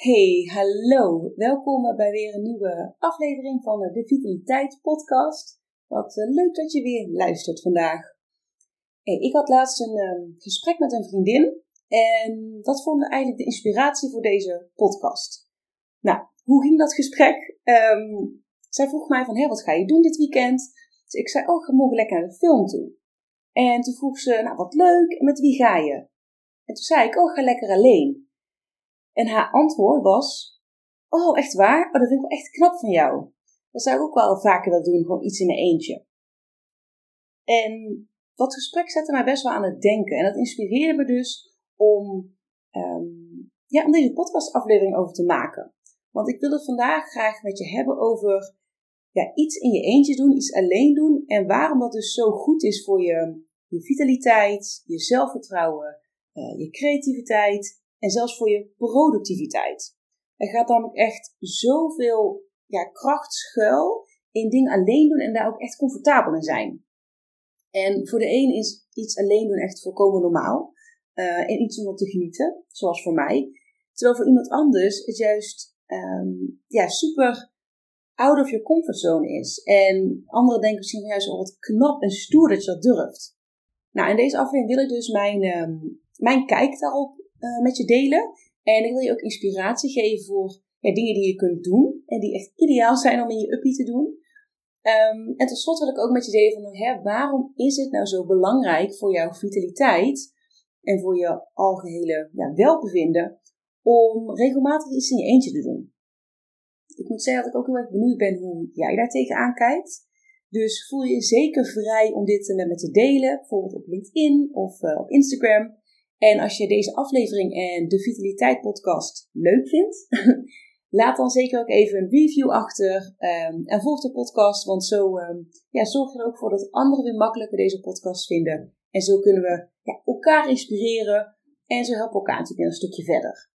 Hey, hallo. Welkom bij weer een nieuwe aflevering van de Vitaliteit Podcast. Wat eh, leuk dat je weer luistert vandaag. Ik had laatst een ehm, gesprek met een vriendin en dat vond eigenlijk de inspiratie voor deze podcast. Nou, hoe ging dat gesprek? Ehm, zij vroeg mij van, hé, wat ga je doen dit weekend? Dus ik zei, oh, ga morgen lekker naar de film toe. En toen vroeg ze, nou, wat leuk, en met wie ga je? En toen zei ik, oh, ga lekker alleen. En haar antwoord was: Oh, echt waar? Oh, dat vind ik wel echt knap van jou. Dat zou ik ook wel vaker willen doen, gewoon iets in mijn eentje. En dat gesprek zette mij best wel aan het denken. En dat inspireerde me dus om, um, ja, om deze podcastaflevering over te maken. Want ik wil het vandaag graag met je hebben over ja, iets in je eentje doen, iets alleen doen. En waarom dat dus zo goed is voor je, je vitaliteit, je zelfvertrouwen, uh, je creativiteit en zelfs voor je productiviteit. Er gaat namelijk echt zoveel ja, kracht schuil in dingen alleen doen en daar ook echt comfortabel in zijn. En voor de een is iets alleen doen echt volkomen normaal. Uh, en iets om op te genieten, zoals voor mij. Terwijl voor iemand anders het juist um, ja, super out of your comfort zone is. En anderen denken misschien juist al wat knap en stoer dat je dat durft. Nou, in deze aflevering wil ik dus mijn, um, mijn kijk daarop uh, met je delen. En ik wil je ook inspiratie geven voor dingen die je kunt doen. En die echt ideaal zijn om in je uppie te doen. Um, en tot slot wil ik ook met je delen van hè, waarom is het nou zo belangrijk voor jouw vitaliteit en voor je algehele ja, welbevinden om regelmatig iets in je eentje te doen. Ik moet zeggen dat ik ook heel erg benieuwd ben hoe jij daar tegenaan kijkt. Dus voel je zeker vrij om dit met me te delen, bijvoorbeeld op LinkedIn of uh, op Instagram. En als je deze aflevering en de Vitaliteit podcast leuk vindt, laat dan zeker ook even een review achter um, en volg de podcast, want zo um, ja, zorg je er ook voor dat anderen weer makkelijker deze podcast vinden. En zo kunnen we ja, elkaar inspireren en zo helpen elkaar natuurlijk een stukje verder.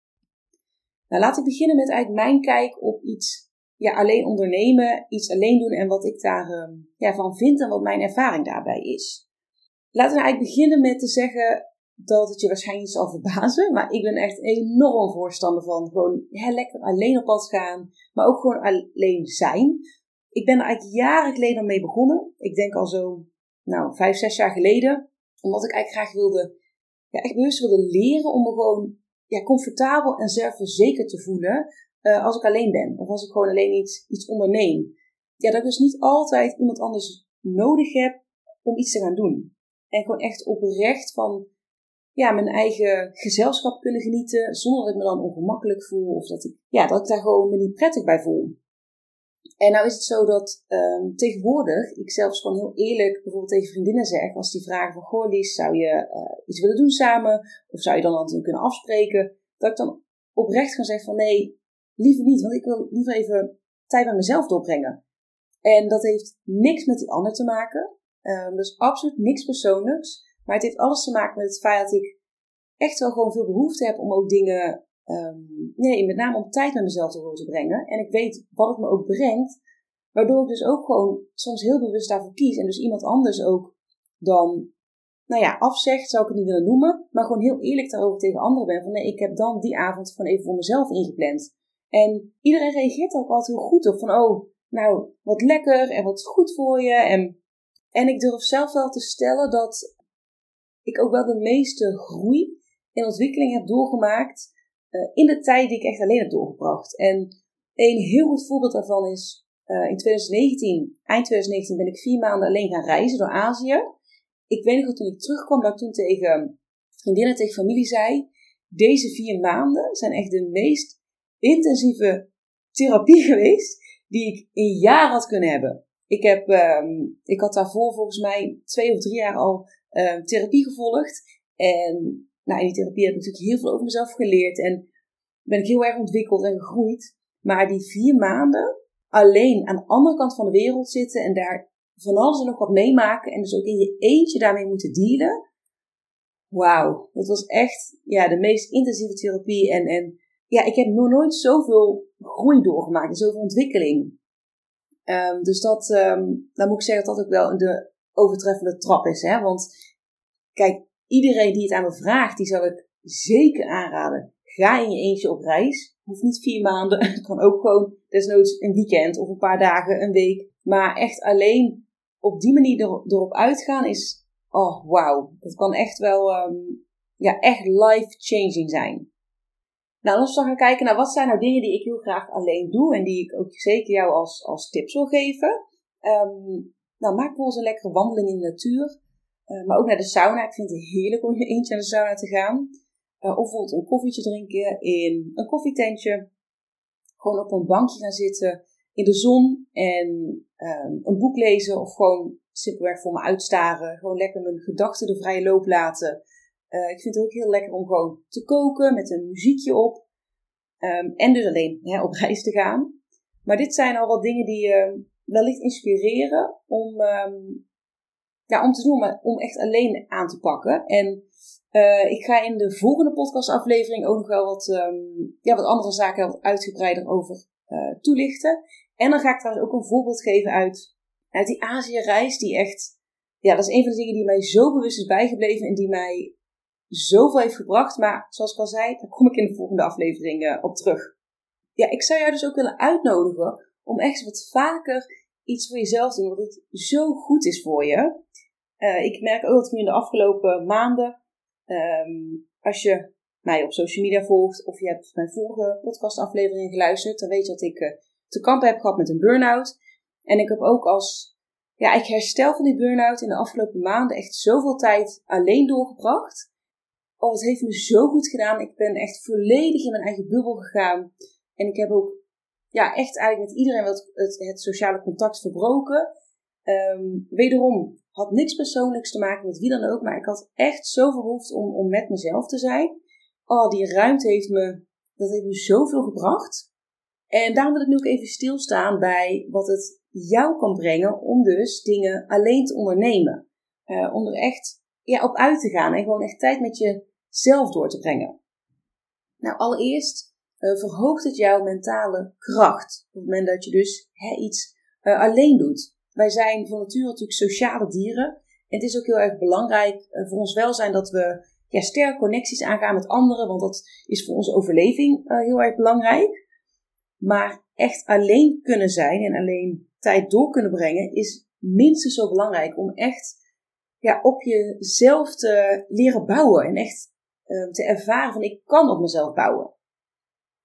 Nou, laat ik beginnen met eigenlijk mijn kijk op iets ja, alleen ondernemen, iets alleen doen en wat ik daarvan um, ja, van vind en wat mijn ervaring daarbij is. Laten we eigenlijk beginnen met te zeggen dat het je waarschijnlijk zal verbazen. Maar ik ben echt enorm voorstander van gewoon heel lekker alleen op pad gaan. Maar ook gewoon alleen zijn. Ik ben er eigenlijk jaren geleden mee begonnen. Ik denk al zo, nou, vijf, zes jaar geleden. Omdat ik eigenlijk graag wilde, ja, echt bewust wilde leren om me gewoon ja, comfortabel en zelfverzekerd te voelen. Uh, als ik alleen ben. Of als ik gewoon alleen iets, iets onderneem. Ja, dat ik dus niet altijd iemand anders nodig heb om iets te gaan doen. En gewoon echt oprecht van ja, mijn eigen gezelschap kunnen genieten. Zonder dat ik me dan ongemakkelijk voel. Of dat ik, ja, dat ik daar gewoon me niet prettig bij voel. En nou is het zo dat um, tegenwoordig ik zelfs gewoon heel eerlijk bijvoorbeeld tegen vriendinnen zeg. Als die vragen van, goh Lies, zou je uh, iets willen doen samen? Of zou je dan altijd kunnen afspreken? Dat ik dan oprecht kan zeggen van, nee, liever niet. Want ik wil liever even tijd bij mezelf doorbrengen. En dat heeft niks met die ander te maken. Dus absoluut niks persoonlijks. Maar het heeft alles te maken met het feit dat ik echt wel gewoon veel behoefte heb om ook dingen, um, nee, met name om tijd met mezelf door te brengen. En ik weet wat het me ook brengt, waardoor ik dus ook gewoon soms heel bewust daarvoor kies. En dus iemand anders ook dan, nou ja, afzegt, zou ik het niet willen noemen, maar gewoon heel eerlijk daarover tegen anderen ben. Van nee, ik heb dan die avond gewoon even voor mezelf ingepland. En iedereen reageert ook altijd heel goed op van, oh, nou, wat lekker en wat goed voor je. En, en ik durf zelf wel te stellen dat ik ook wel de meeste groei en ontwikkeling heb doorgemaakt uh, in de tijd die ik echt alleen heb doorgebracht. En een heel goed voorbeeld daarvan is uh, in 2019, eind 2019, ben ik vier maanden alleen gaan reizen door Azië. Ik weet nog dat toen ik terugkwam, dat ik toen tegen vriendinnen, tegen familie zei: Deze vier maanden zijn echt de meest intensieve therapie geweest die ik in jaren had kunnen hebben. Ik, heb, um, ik had daarvoor volgens mij twee of drie jaar al uh, therapie gevolgd. En nou, in die therapie heb ik natuurlijk heel veel over mezelf geleerd en ben ik heel erg ontwikkeld en gegroeid. Maar die vier maanden alleen aan de andere kant van de wereld zitten en daar van alles en nog wat meemaken en dus ook in je eentje daarmee moeten dealen. Wauw, dat was echt ja, de meest intensieve therapie. En, en ja, ik heb nog nooit zoveel groei doorgemaakt en zoveel ontwikkeling. Um, dus dat, um, dan moet ik zeggen dat dat ook wel de overtreffende trap is. Hè? Want kijk, iedereen die het aan me vraagt, die zou ik zeker aanraden. Ga in je eentje op reis. Hoeft niet vier maanden. Het kan ook gewoon desnoods een weekend of een paar dagen, een week. Maar echt alleen op die manier erop uitgaan is, oh wauw. Dat kan echt wel, um, ja, echt life-changing zijn. Nou, als we gaan kijken naar wat zijn nou dingen die ik heel graag alleen doe en die ik ook zeker jou als, als tips wil geven. Um, nou, maak bijvoorbeeld een lekkere wandeling in de natuur. Uh, maar ook naar de sauna. Ik vind het heerlijk om eentje naar de sauna te gaan. Uh, of bijvoorbeeld een koffietje drinken in een koffietentje. Gewoon op een bankje gaan zitten in de zon en um, een boek lezen of gewoon simpelweg voor me uitstaren. Gewoon lekker mijn gedachten de vrije loop laten. Uh, ik vind het ook heel lekker om gewoon te koken met een muziekje op. Um, en dus alleen hè, op reis te gaan. Maar dit zijn al wat dingen die je uh, wellicht inspireren om, um, ja, om te doen, maar om echt alleen aan te pakken. En uh, ik ga in de volgende podcastaflevering ook nog wel wat, um, ja, wat andere zaken wat uitgebreider over uh, toelichten. En dan ga ik trouwens ook een voorbeeld geven uit, uit die Azië-reis, die echt, ja, dat is een van de dingen die mij zo bewust is bijgebleven en die mij zoveel heeft gebracht. Maar zoals ik al zei, daar kom ik in de volgende aflevering uh, op terug. Ja, ik zou jou dus ook willen uitnodigen om echt wat vaker iets voor jezelf doen, want het zo goed is voor je. Uh, ik merk ook dat nu in de afgelopen maanden, um, als je mij op social media volgt of je hebt mijn vorige podcastaflevering geluisterd, dan weet je dat ik uh, te kampen heb gehad met een burn-out. En ik heb ook als, ja, ik herstel van die burn-out in de afgelopen maanden echt zoveel tijd alleen doorgebracht. Oh, het heeft me zo goed gedaan. Ik ben echt volledig in mijn eigen bubbel gegaan. En ik heb ook ja, echt eigenlijk met iedereen wat het, het sociale contact verbroken. Um, wederom had niks persoonlijks te maken met wie dan ook, maar ik had echt zoveel behoefte om, om met mezelf te zijn. Oh, die ruimte heeft me, dat heeft me zoveel gebracht. En daarom wil ik nu ook even stilstaan bij wat het jou kan brengen om dus dingen alleen te ondernemen. Uh, om er echt ja, op uit te gaan en gewoon echt tijd met jezelf door te brengen. Nou, allereerst uh, verhoogt het jouw mentale kracht. Op het moment dat je dus hè, iets uh, alleen doet. Wij zijn van nature natuurlijk sociale dieren. En het is ook heel erg belangrijk uh, voor ons welzijn dat we ja, sterke connecties aangaan met anderen. Want dat is voor onze overleving heel erg belangrijk. Maar echt alleen kunnen zijn en alleen tijd door kunnen brengen is minstens zo belangrijk om echt ja, op jezelf te leren bouwen. En echt te ervaren van ik kan op mezelf bouwen.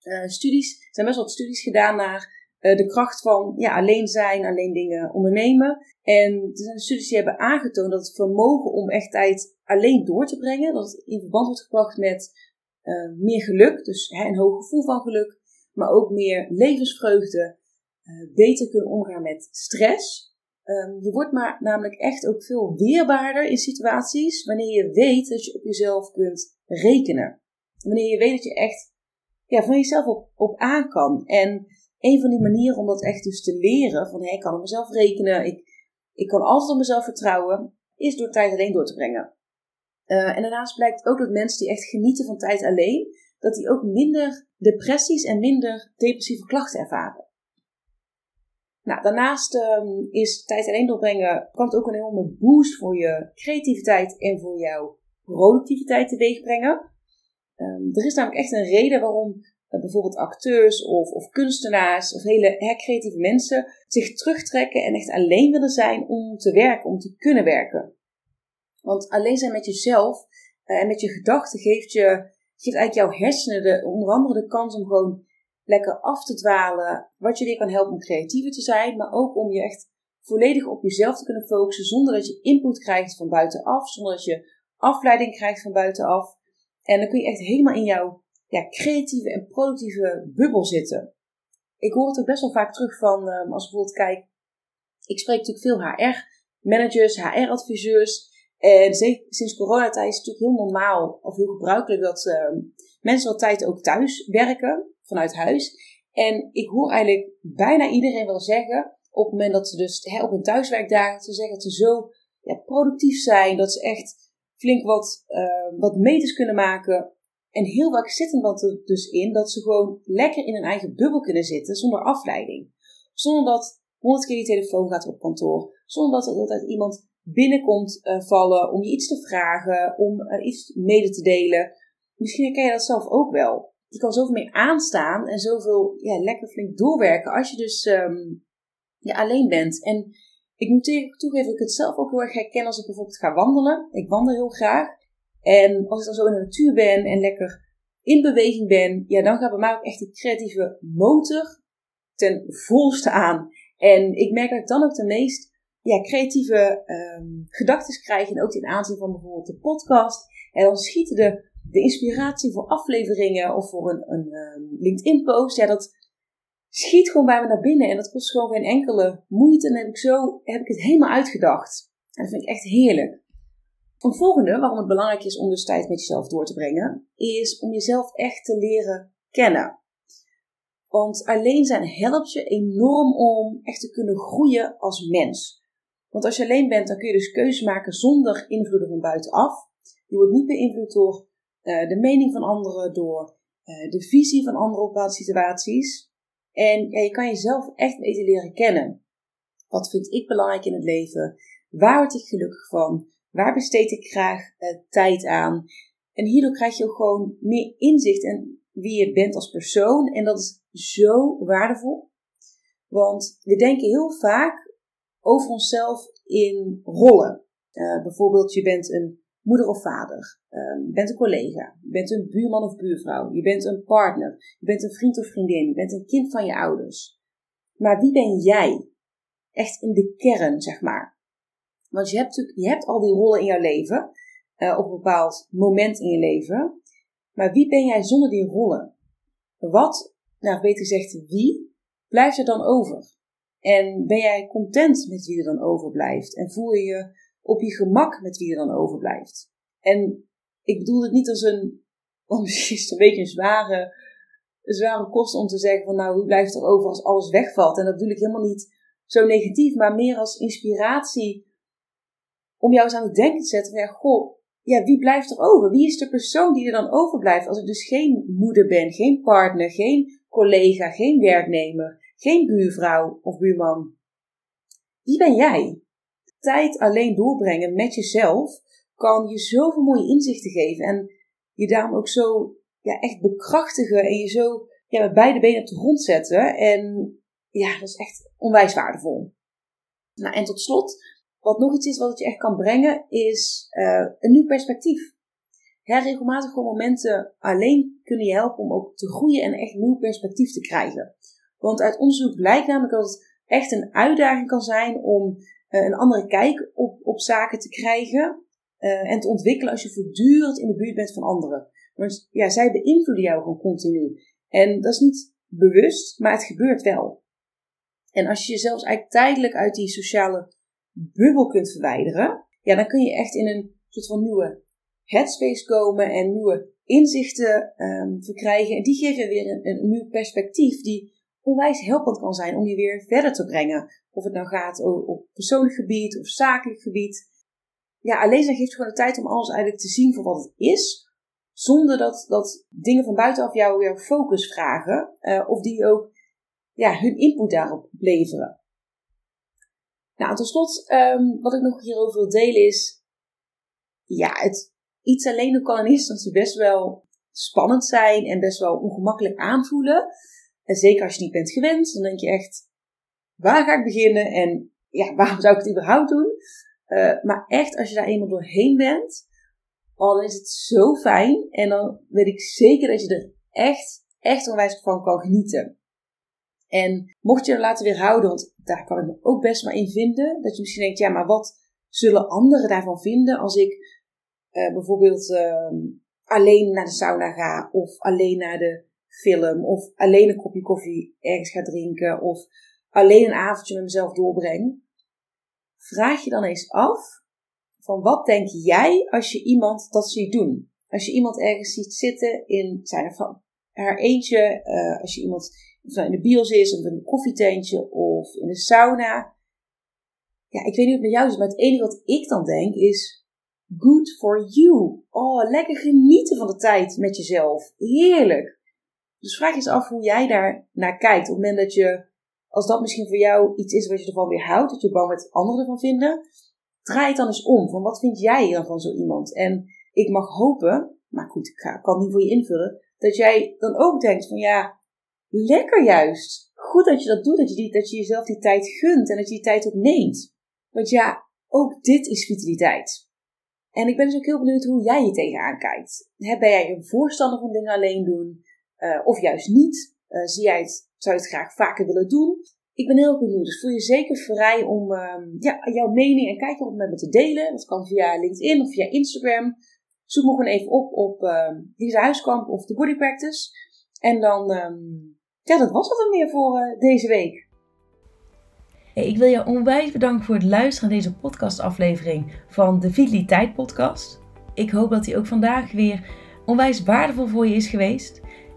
Uh, studies, er zijn best wel studies gedaan naar uh, de kracht van ja, alleen zijn, alleen dingen ondernemen. En er zijn studies die hebben aangetoond dat het vermogen om echt tijd alleen door te brengen, dat het in verband wordt gebracht met uh, meer geluk, dus hè, een hoog gevoel van geluk, maar ook meer levensvreugde, beter kunnen omgaan met stress. Um, je wordt maar namelijk echt ook veel weerbaarder in situaties wanneer je weet dat je op jezelf kunt rekenen. Wanneer je weet dat je echt ja, van jezelf op, op aan kan. En een van die manieren om dat echt dus te leren, van hey, ik kan op mezelf rekenen, ik, ik kan altijd op mezelf vertrouwen, is door tijd alleen door te brengen. Uh, en daarnaast blijkt ook dat mensen die echt genieten van tijd alleen, dat die ook minder depressies en minder depressieve klachten ervaren. Nou, daarnaast um, is tijd alleen doorbrengen, kan ook een enorme boost voor je creativiteit en voor jouw productiviteit teweeg brengen. Um, er is namelijk echt een reden waarom uh, bijvoorbeeld acteurs of, of, kunstenaars of hele creatieve mensen zich terugtrekken en echt alleen willen zijn om te werken, om te kunnen werken. Want alleen zijn met jezelf uh, en met je gedachten geeft, je, geeft eigenlijk jouw hersenen de, onder andere de kans om gewoon lekker af te dwalen. Wat je weer kan helpen om creatiever te zijn, maar ook om je echt volledig op jezelf te kunnen focussen zonder dat je input krijgt van buitenaf, zonder dat je afleiding krijgt van buitenaf. En dan kun je echt helemaal in jouw ja, creatieve en productieve bubbel zitten. Ik hoor het ook best wel vaak terug van, um, als ik bijvoorbeeld kijk, ik spreek natuurlijk veel HR-managers, HR-adviseurs. En sinds coronatijd is het natuurlijk heel normaal of heel gebruikelijk dat uh, mensen wat tijd ook thuis werken, vanuit huis. En ik hoor eigenlijk bijna iedereen wel zeggen, op het moment dat ze dus op hun thuiswerkdagen, ze zeggen dat ze zo ja, productief zijn, dat ze echt flink wat, uh, wat meters kunnen maken. En heel vaak zit hem dat er dus in dat ze gewoon lekker in hun eigen bubbel kunnen zitten zonder afleiding. Zonder dat honderd keer je telefoon gaat op kantoor. Zonder dat er altijd iemand binnenkomt uh, vallen om je iets te vragen, om uh, iets mede te delen. Misschien herken je dat zelf ook wel. Je kan zoveel meer aanstaan en zoveel ja, lekker flink doorwerken als je dus ja, alleen bent. En ik moet toegeven dat ik het zelf ook heel erg herken als ik bijvoorbeeld ga wandelen. Ik wandel heel graag. En als ik dan zo in de natuur ben en lekker in beweging ben, ja, dan gaat bij mij ook echt die creatieve motor ten volste aan. En ik merk dat ik dan ook de meest ja, creatieve um, gedachten krijg. En ook in aanzien van bijvoorbeeld de podcast. En dan schieten de, de inspiratie voor afleveringen of voor een, een um, LinkedIn-post. Ja, dat schiet gewoon bij me naar binnen. En dat kost gewoon geen enkele moeite. En dan heb ik zo heb ik het helemaal uitgedacht. En dat vind ik echt heerlijk. Een volgende, waarom het belangrijk is om dus tijd met jezelf door te brengen, is om jezelf echt te leren kennen. Want alleen zijn helpt je enorm om echt te kunnen groeien als mens. Want als je alleen bent, dan kun je dus keuzes maken zonder invloeden van buitenaf. Je wordt niet beïnvloed door uh, de mening van anderen, door uh, de visie van anderen op bepaalde situaties. En ja, je kan jezelf echt beter leren kennen. Wat vind ik belangrijk in het leven? Waar word ik gelukkig van? Waar besteed ik graag uh, tijd aan? En hierdoor krijg je ook gewoon meer inzicht in wie je bent als persoon. En dat is zo waardevol. Want we denken heel vaak over onszelf in rollen. Uh, bijvoorbeeld, je bent een moeder of vader, uh, je bent een collega, je bent een buurman of buurvrouw, je bent een partner, je bent een vriend of vriendin, je bent een kind van je ouders. Maar wie ben jij? Echt in de kern, zeg maar. Want je hebt, je hebt al die rollen in jouw leven, uh, op een bepaald moment in je leven. Maar wie ben jij zonder die rollen? Wat, nou beter gezegd wie, blijft er dan over? En ben jij content met wie er dan overblijft? En voel je je op je gemak met wie er dan overblijft? En ik bedoel het niet als een, want misschien is het een beetje een zware, zware kost om te zeggen van nou, wie blijft er over als alles wegvalt? En dat bedoel ik helemaal niet zo negatief, maar meer als inspiratie om jou eens aan het denken te zetten van ja, goh, ja, wie blijft er over? Wie is de persoon die er dan overblijft als ik dus geen moeder ben, geen partner, geen collega, geen werknemer? geen buurvrouw of buurman. Wie ben jij? Tijd alleen doorbrengen met jezelf kan je zoveel mooie inzichten geven en je daarom ook zo ja, echt bekrachtigen en je zo ja, met beide benen op de grond zetten. En ja, dat is echt onwijs waardevol. Nou, en tot slot, wat nog iets is wat het je echt kan brengen, is uh, een nieuw perspectief. Her regelmatig gewoon momenten alleen kunnen je helpen om ook te groeien en echt nieuw perspectief te krijgen. Want uit onderzoek blijkt namelijk dat het echt een uitdaging kan zijn om een andere kijk op, op zaken te krijgen uh, en te ontwikkelen als je voortdurend in de buurt bent van anderen. Want ja, zij beïnvloeden jou gewoon continu. En dat is niet bewust, maar het gebeurt wel. En als je jezelf eigenlijk tijdelijk uit die sociale bubbel kunt verwijderen, ja, dan kun je echt in een soort van nieuwe headspace komen en nieuwe inzichten um, verkrijgen. En die geven weer een, een nieuw perspectief die onwijs helpend kan zijn om je weer verder te brengen. Of het nou gaat op persoonlijk gebied of zakelijk gebied. Ja, alleen zijn geeft gewoon de tijd om alles eigenlijk te zien voor wat het is. Zonder dat, dat dingen van buitenaf jou weer focus vragen. Uh, of die ook ja, hun input daarop leveren. Nou, tot slot, um, wat ik nog hierover wil delen is. Ja, het iets alleen doen kan in eerste instantie best wel spannend zijn en best wel ongemakkelijk aanvoelen. En zeker als je niet bent gewend, dan denk je echt, waar ga ik beginnen en ja, waarom zou ik het überhaupt doen? Uh, maar echt, als je daar eenmaal doorheen bent, dan is het zo fijn. En dan weet ik zeker dat je er echt, echt onwijs van kan genieten. En mocht je er laten weerhouden, want daar kan ik me ook best maar in vinden, dat je misschien denkt, ja, maar wat zullen anderen daarvan vinden als ik uh, bijvoorbeeld uh, alleen naar de sauna ga of alleen naar de film of alleen een kopje koffie ergens ga drinken of alleen een avondje met mezelf doorbreng. Vraag je dan eens af van wat denk jij als je iemand dat ziet doen? Als je iemand ergens ziet zitten in zijn of haar eentje, uh, als je iemand in de bios is of in een koffietentje of in de sauna. Ja, ik weet niet of het met jou is, maar het enige wat ik dan denk is good for you. Oh, lekker genieten van de tijd met jezelf. Heerlijk. Dus vraag eens af hoe jij daar naar kijkt. Op het moment dat je, als dat misschien voor jou iets is wat je ervan weer houdt, dat je bang met anderen ervan vinden, draai het dan eens om. Van wat vind jij dan van zo iemand? En ik mag hopen, maar goed, ik, kan het niet voor je invullen, dat jij dan ook denkt van ja, lekker juist. Goed dat je dat doet, dat je, die, dat je jezelf die tijd gunt en dat je die tijd ook neemt. Want ja, ook dit is vitaliteit. En ik ben dus ook heel benieuwd hoe jij je tegenaan kijkt. ben jij een voorstander van dingen alleen doen? Uh, of juist niet? Uh, zie jij het, zou je het graag vaker willen doen? Ik ben heel benieuwd. Dus voel je zeker vrij om uh, ja, jouw mening en kijken op met me te delen. Dat kan via LinkedIn of via Instagram. Zoek me gewoon even op op uh, Lisa Huiskamp of de Body Practice. En dan, um, ja, dat was het dan weer voor uh, deze week. Hey, ik wil je onwijs bedanken voor het luisteren naar deze podcastaflevering van de Vitaliteit Podcast. Ik hoop dat die ook vandaag weer onwijs waardevol voor je is geweest.